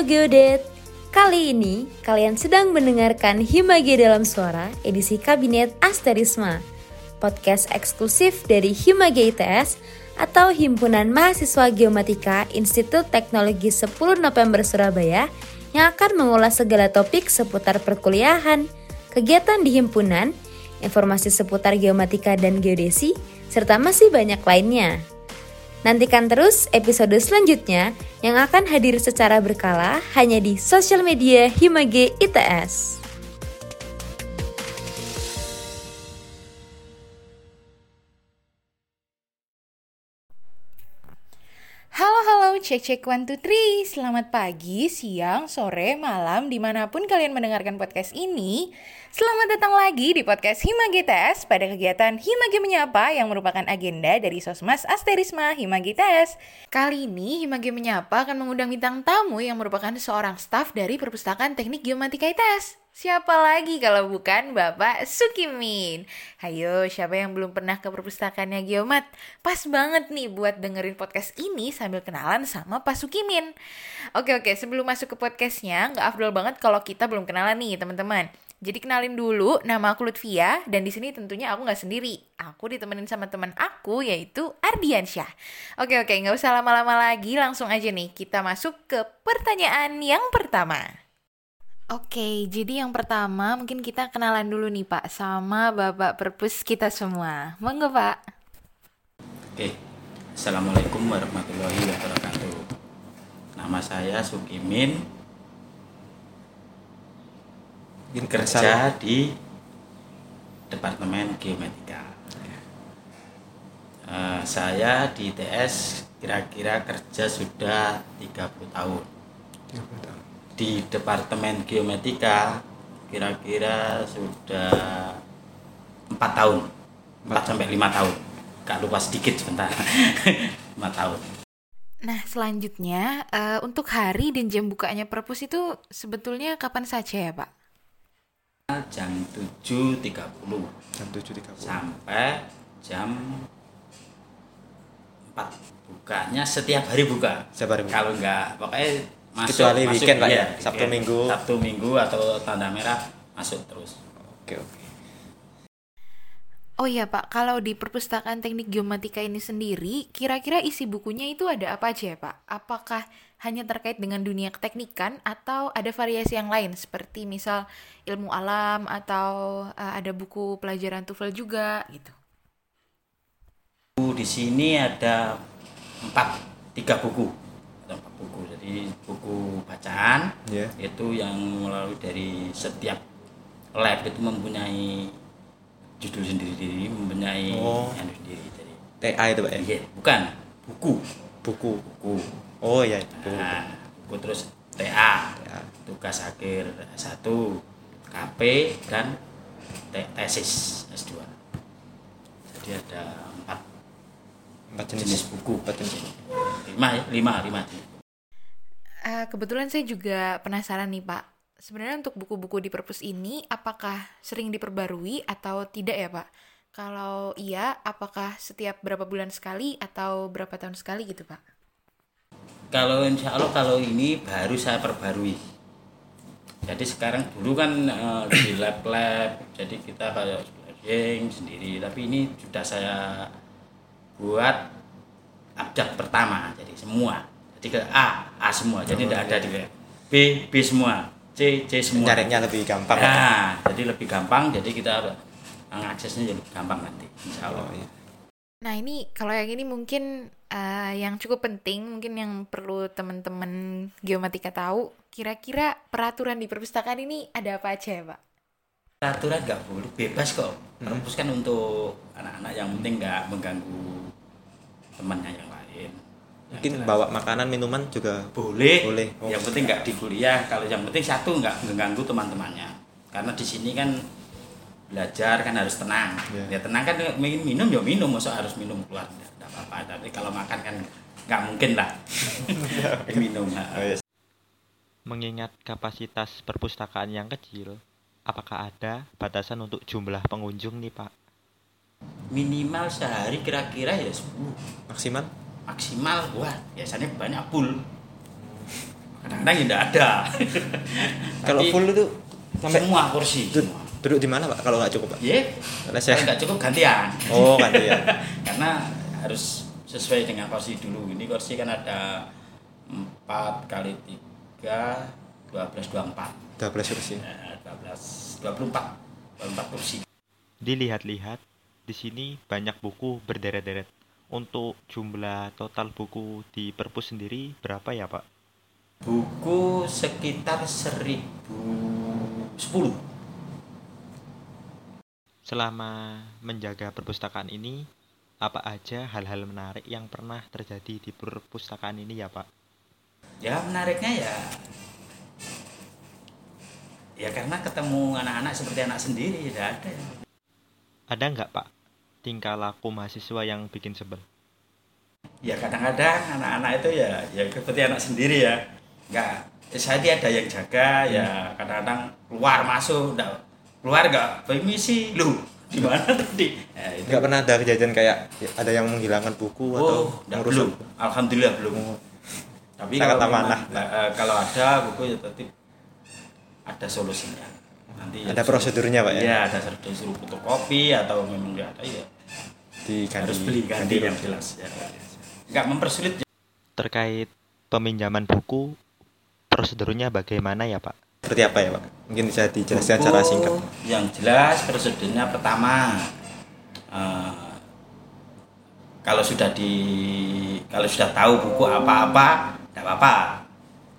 Geodet, kali ini kalian sedang mendengarkan Himage dalam Suara edisi Kabinet Asterisma, podcast eksklusif dari Himage ITS atau Himpunan Mahasiswa Geomatika Institut Teknologi 10 November Surabaya yang akan mengulas segala topik seputar perkuliahan, kegiatan di himpunan, informasi seputar geomatika dan geodesi, serta masih banyak lainnya. Nantikan terus episode selanjutnya yang akan hadir secara berkala hanya di sosial media Himage ITS. Cek cek one two three. Selamat pagi, siang, sore, malam Di mana pun kalian mendengarkan podcast ini. Selamat datang lagi di podcast Himage Tes Pada kegiatan Himage Menyapa Yang merupakan agenda dari Sosmas Asterisma Himage Tes. Kali ini Himage Menyapa akan mengundang bintang tamu Yang merupakan seorang staf dari Perpustakaan Teknik Geomatika ITS Siapa lagi kalau bukan Bapak Sukimin? Hayo, siapa yang belum pernah ke perpustakaannya Geomat? Pas banget nih buat dengerin podcast ini sambil kenalan sama Pak Sukimin. Oke oke, sebelum masuk ke podcastnya, nggak afdol banget kalau kita belum kenalan nih teman-teman. Jadi kenalin dulu, nama aku Lutfia dan di sini tentunya aku nggak sendiri. Aku ditemenin sama teman aku yaitu Ardiansyah. Oke oke, nggak usah lama-lama lagi, langsung aja nih kita masuk ke pertanyaan yang pertama. Oke, jadi yang pertama mungkin kita kenalan dulu nih Pak sama Bapak Perpus kita semua. Monggo Pak. Oke, Assalamualaikum warahmatullahi wabarakatuh. Nama saya Sukimin, kerja di Departemen Geomatika. Eh, saya di ITS kira-kira kerja sudah 30 tahun. Di Departemen Geomatika kira-kira sudah empat tahun, 4 sampai 5 tahun. Gak lupa sedikit sebentar. 5 tahun. Nah, selanjutnya eh, untuk hari dan jam bukanya perpus itu sebetulnya kapan saja ya Pak? Jam 7.30 jam 7.30 sampai jam 4 bukanya setiap hari buka Setiap hari buka. kalau enggak pokoknya masuk Kecuali masuk, weekend, Pak, iya, ya? Sabtu, weekend. Minggu. Sabtu minggu atau tanda merah masuk terus oke oke Oh iya Pak, kalau di perpustakaan teknik geomatika ini sendiri, kira-kira isi bukunya itu ada apa aja ya Pak? Apakah hanya terkait dengan dunia keteknikan atau ada variasi yang lain seperti misal ilmu alam atau eh, ada buku pelajaran TOEFL juga gitu? di sini ada empat tiga buku ada empat buku. Jadi buku bacaan ya itu yang melalui dari setiap lab itu mempunyai judul sendiri-sendiri mempunyai Oh. anu sendiri. Jadi TA itu pak ya? Iya, bukan. Buku. Buku. Buku. Oh ya buku nah, buku terus TA TA. tugas akhir S1 KP dan te- tesis S2 jadi ada empat empat jenis, jenis buku. Empat jenis. Lima ya lima lima Eh, kebetulan saya juga penasaran nih Pak. Sebenarnya untuk buku-buku di perpus ini, apakah sering diperbarui atau tidak ya Pak? Kalau iya, apakah setiap berapa bulan sekali atau berapa tahun sekali gitu Pak? kalau insya Allah kalau ini baru saya perbarui jadi sekarang dulu kan eh, di lab-lab jadi kita kayak belajar sendiri tapi ini sudah saya buat abjad pertama jadi semua ke A. A semua jadi Oh, tidak ada iya. di B B semua. C C semua. Nyarinya lebih gampang. Nah jadi lebih gampang jadi kita mengaksesnya jadi lebih gampang nanti insya Allah. Oh, iya. Nah ini kalau yang ini mungkin eh, yang cukup penting, mungkin yang perlu teman-teman geomatika tahu, kira-kira peraturan di perpustakaan ini ada apa aja ya Pak? peraturan nggak boleh bebas kok. Perpus kan untuk anak-anak yang penting nggak mengganggu temannya yang lain mungkin jelas. bawa makanan minuman juga boleh Boleh. Oh. yang penting nggak di kuliah kalau yang penting satu nggak mengganggu teman-temannya karena di sini kan belajar kan harus tenang Iya. ya tenang kan ingin minum ya minum masa harus minum keluar nggak apa-apa tapi kalau makan kan nggak mungkin lah minum oh, iya. Mengingat kapasitas perpustakaan yang kecil, apakah ada batasan untuk jumlah pengunjung nih Pak? minimal sehari kira-kira ya 10 maksimal maksimal wah biasanya banyak full kadang-kadang ya tidak ada Kalau full itu sampai semua kursi du- semua. duduk di mana pak? Kalau nggak cukup pak? ya Karena saya kalau nggak cukup gantian Oh gantian. karena harus sesuai dengan kursi dulu ini kursi kan ada 4 kali 3 12 24 12 kursi. Eh, 12 24 24 kursi Dilihat-lihat, di sini banyak buku berderet-deret. Untuk jumlah total buku di perpus sendiri berapa ya Pak? buku sekitar 1010 Selama menjaga perpustakaan ini, apa aja hal-hal menarik yang pernah terjadi di perpustakaan ini ya Pak? ya menariknya ya ya karena ketemu anak-anak seperti anak sendiri ya ada Ada nggak Pak tingkah laku mahasiswa yang bikin sebel? ya kadang-kadang anak-anak itu ya ya seperti anak sendiri ya. Nggak ya saya dia ada yang jaga ya kadang-kadang keluar masuk nggak keluar nggak permisi. Lu di mana tadi? Ya, itu. Nggak pernah ada kejadian kayak ada yang menghilangkan buku atau oh nggak, merusak belum. Alhamdulillah belum. Tapi Sangat kalau amanah. memang, eh, kalau ada buku ya tetap ada solusinya nanti Ada prosedurnya, Pak, ya? Iya, ada disuruh fotokopi atau memang nggak ada ya diganti. harus beli ganti, yang rugi. jelas ya. nggak mempersulit Terkait peminjaman buku, prosedurnya bagaimana ya Pak? Seperti apa ya pak? Mungkin bisa dijelaskan Buku secara singkat. yang jelas prosedurnya pertama eh, kalau sudah di kalau sudah tahu buku apa-apa tidak apa-apa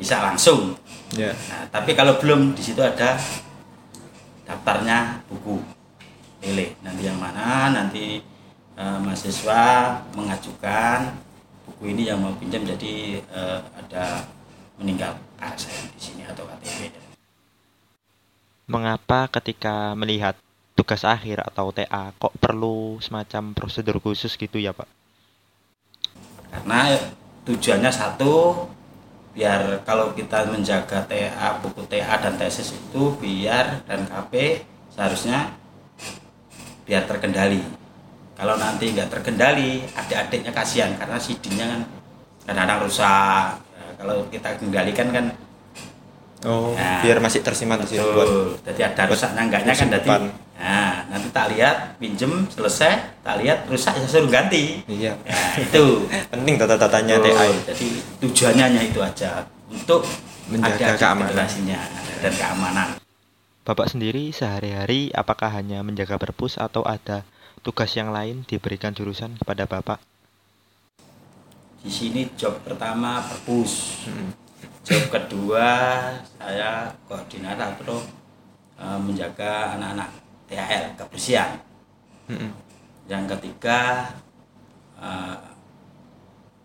bisa langsung Ya. Nah, tapi kalau belum di situ ada daftarnya buku pilih nanti yang mana nanti eh, mahasiswa mengajukan buku ini yang mau pinjam jadi eh, ada meninggal ASN di sini atau KTP Mengapa ketika melihat tugas akhir atau TA kok perlu semacam prosedur khusus gitu ya Pak? karena tujuannya satu biar kalau kita menjaga TA buku TA dan tesis itu biar dan KP seharusnya biar terkendali. Kalau nanti nggak terkendali adik-adiknya kasihan karena CD-nya kan kadang-kadang rusak. Ya, kalau kita kendalikan kan Oh, Nah, biar masih tersimpan situ buat jadi ada rusaknya enggaknya kan simpan. nah nanti tak lihat pinjem selesai tak lihat rusak ya suruh ganti Iya. ya itu Penting tata-tatanya Betul. TA. Jadi tujuannya hanya itu aja untuk Menjaga keamanan. dan keamanan. Bapak sendiri sehari-hari apakah hanya menjaga perpus atau ada tugas yang lain diberikan jurusan kepada Bapak? Di sini job pertama perpus. Hmm. Job kedua saya koordinator eh, menjaga anak-anak THL kebersihan. Mm-mm. Yang ketiga eh,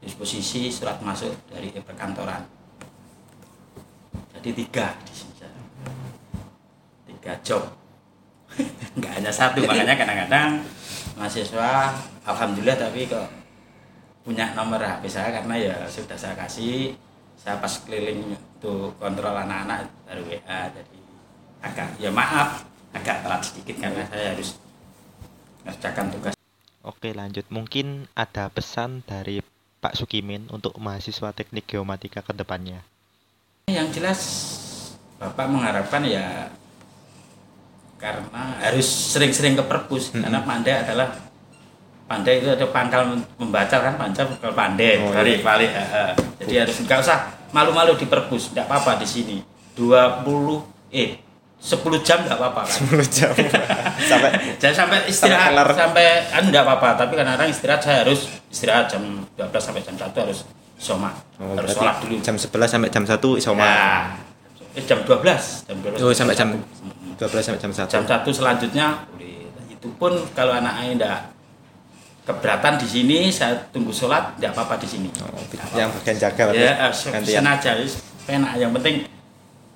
disposisi surat masuk dari perkantoran. Jadi tiga di sini. Tiga job. Nggak hanya satu, makanya kadang-kadang mahasiswa alhamdulillah tapi kok punya nomor HP saya karena ya sudah saya kasih saya pas keliling untuk kontrol anak-anak baru WA jadi agak ya maaf agak telat sedikit karena saya harus ngerjakan tugas Oke lanjut, mungkin ada pesan dari Pak Sukimin untuk mahasiswa teknik geomatika ke depannya. Yang jelas Bapak mengharapkan ya karena harus sering-sering ke perpus Mm-mm. karena pandai adalah pandai itu ada pangkal membaca kan panca pangkal pandai Oh, balik iya. balik eh, eh. jadi harus nggak usah malu-malu di perpus tidak apa-apa di sini 20 eh 10 jam nggak apa-apa kan 10 jam sampai Jangan sampai istirahat kelar. sampai kan enggak apa-apa, tapi kadang-kadang istirahat saya harus istirahat jam 12 sampai jam 1 harus soma. oh, harus sholat dulu. jam 11 sampai jam 1 isoma. Nah, eh, jam 12, jam 12. Oh, sampai jam Mm-mm. 12 sampai jam 1. jam 1 selanjutnya boleh. Itu pun kalau anaknya enggak keberatan di sini, saya tunggu sholat, enggak apa-apa di sini. Oh, yang bagian jaga ya, gantian. sengaja, wis, penak. Yang penting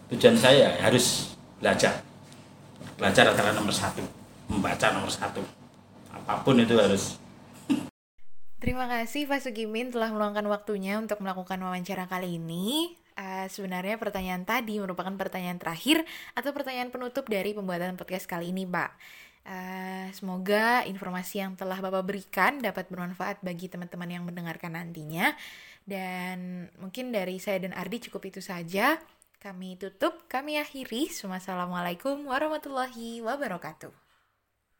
tujuan saya harus belajar. Belajar adalah nomor satu, membaca nomor satu. Apa pun itu harus Terima kasih Pak Sugimin telah meluangkan waktunya untuk melakukan wawancara kali ini. Eh, sebenarnya pertanyaan tadi merupakan pertanyaan terakhir atau pertanyaan penutup dari pembuatan podcast kali ini, Pak. Eh, semoga informasi yang telah Bapak berikan dapat bermanfaat bagi teman-teman yang mendengarkan nantinya. Dan mungkin dari saya dan Ardi cukup itu saja. Kami tutup, kami akhiri. Wassalamualaikum warahmatullahi wabarakatuh.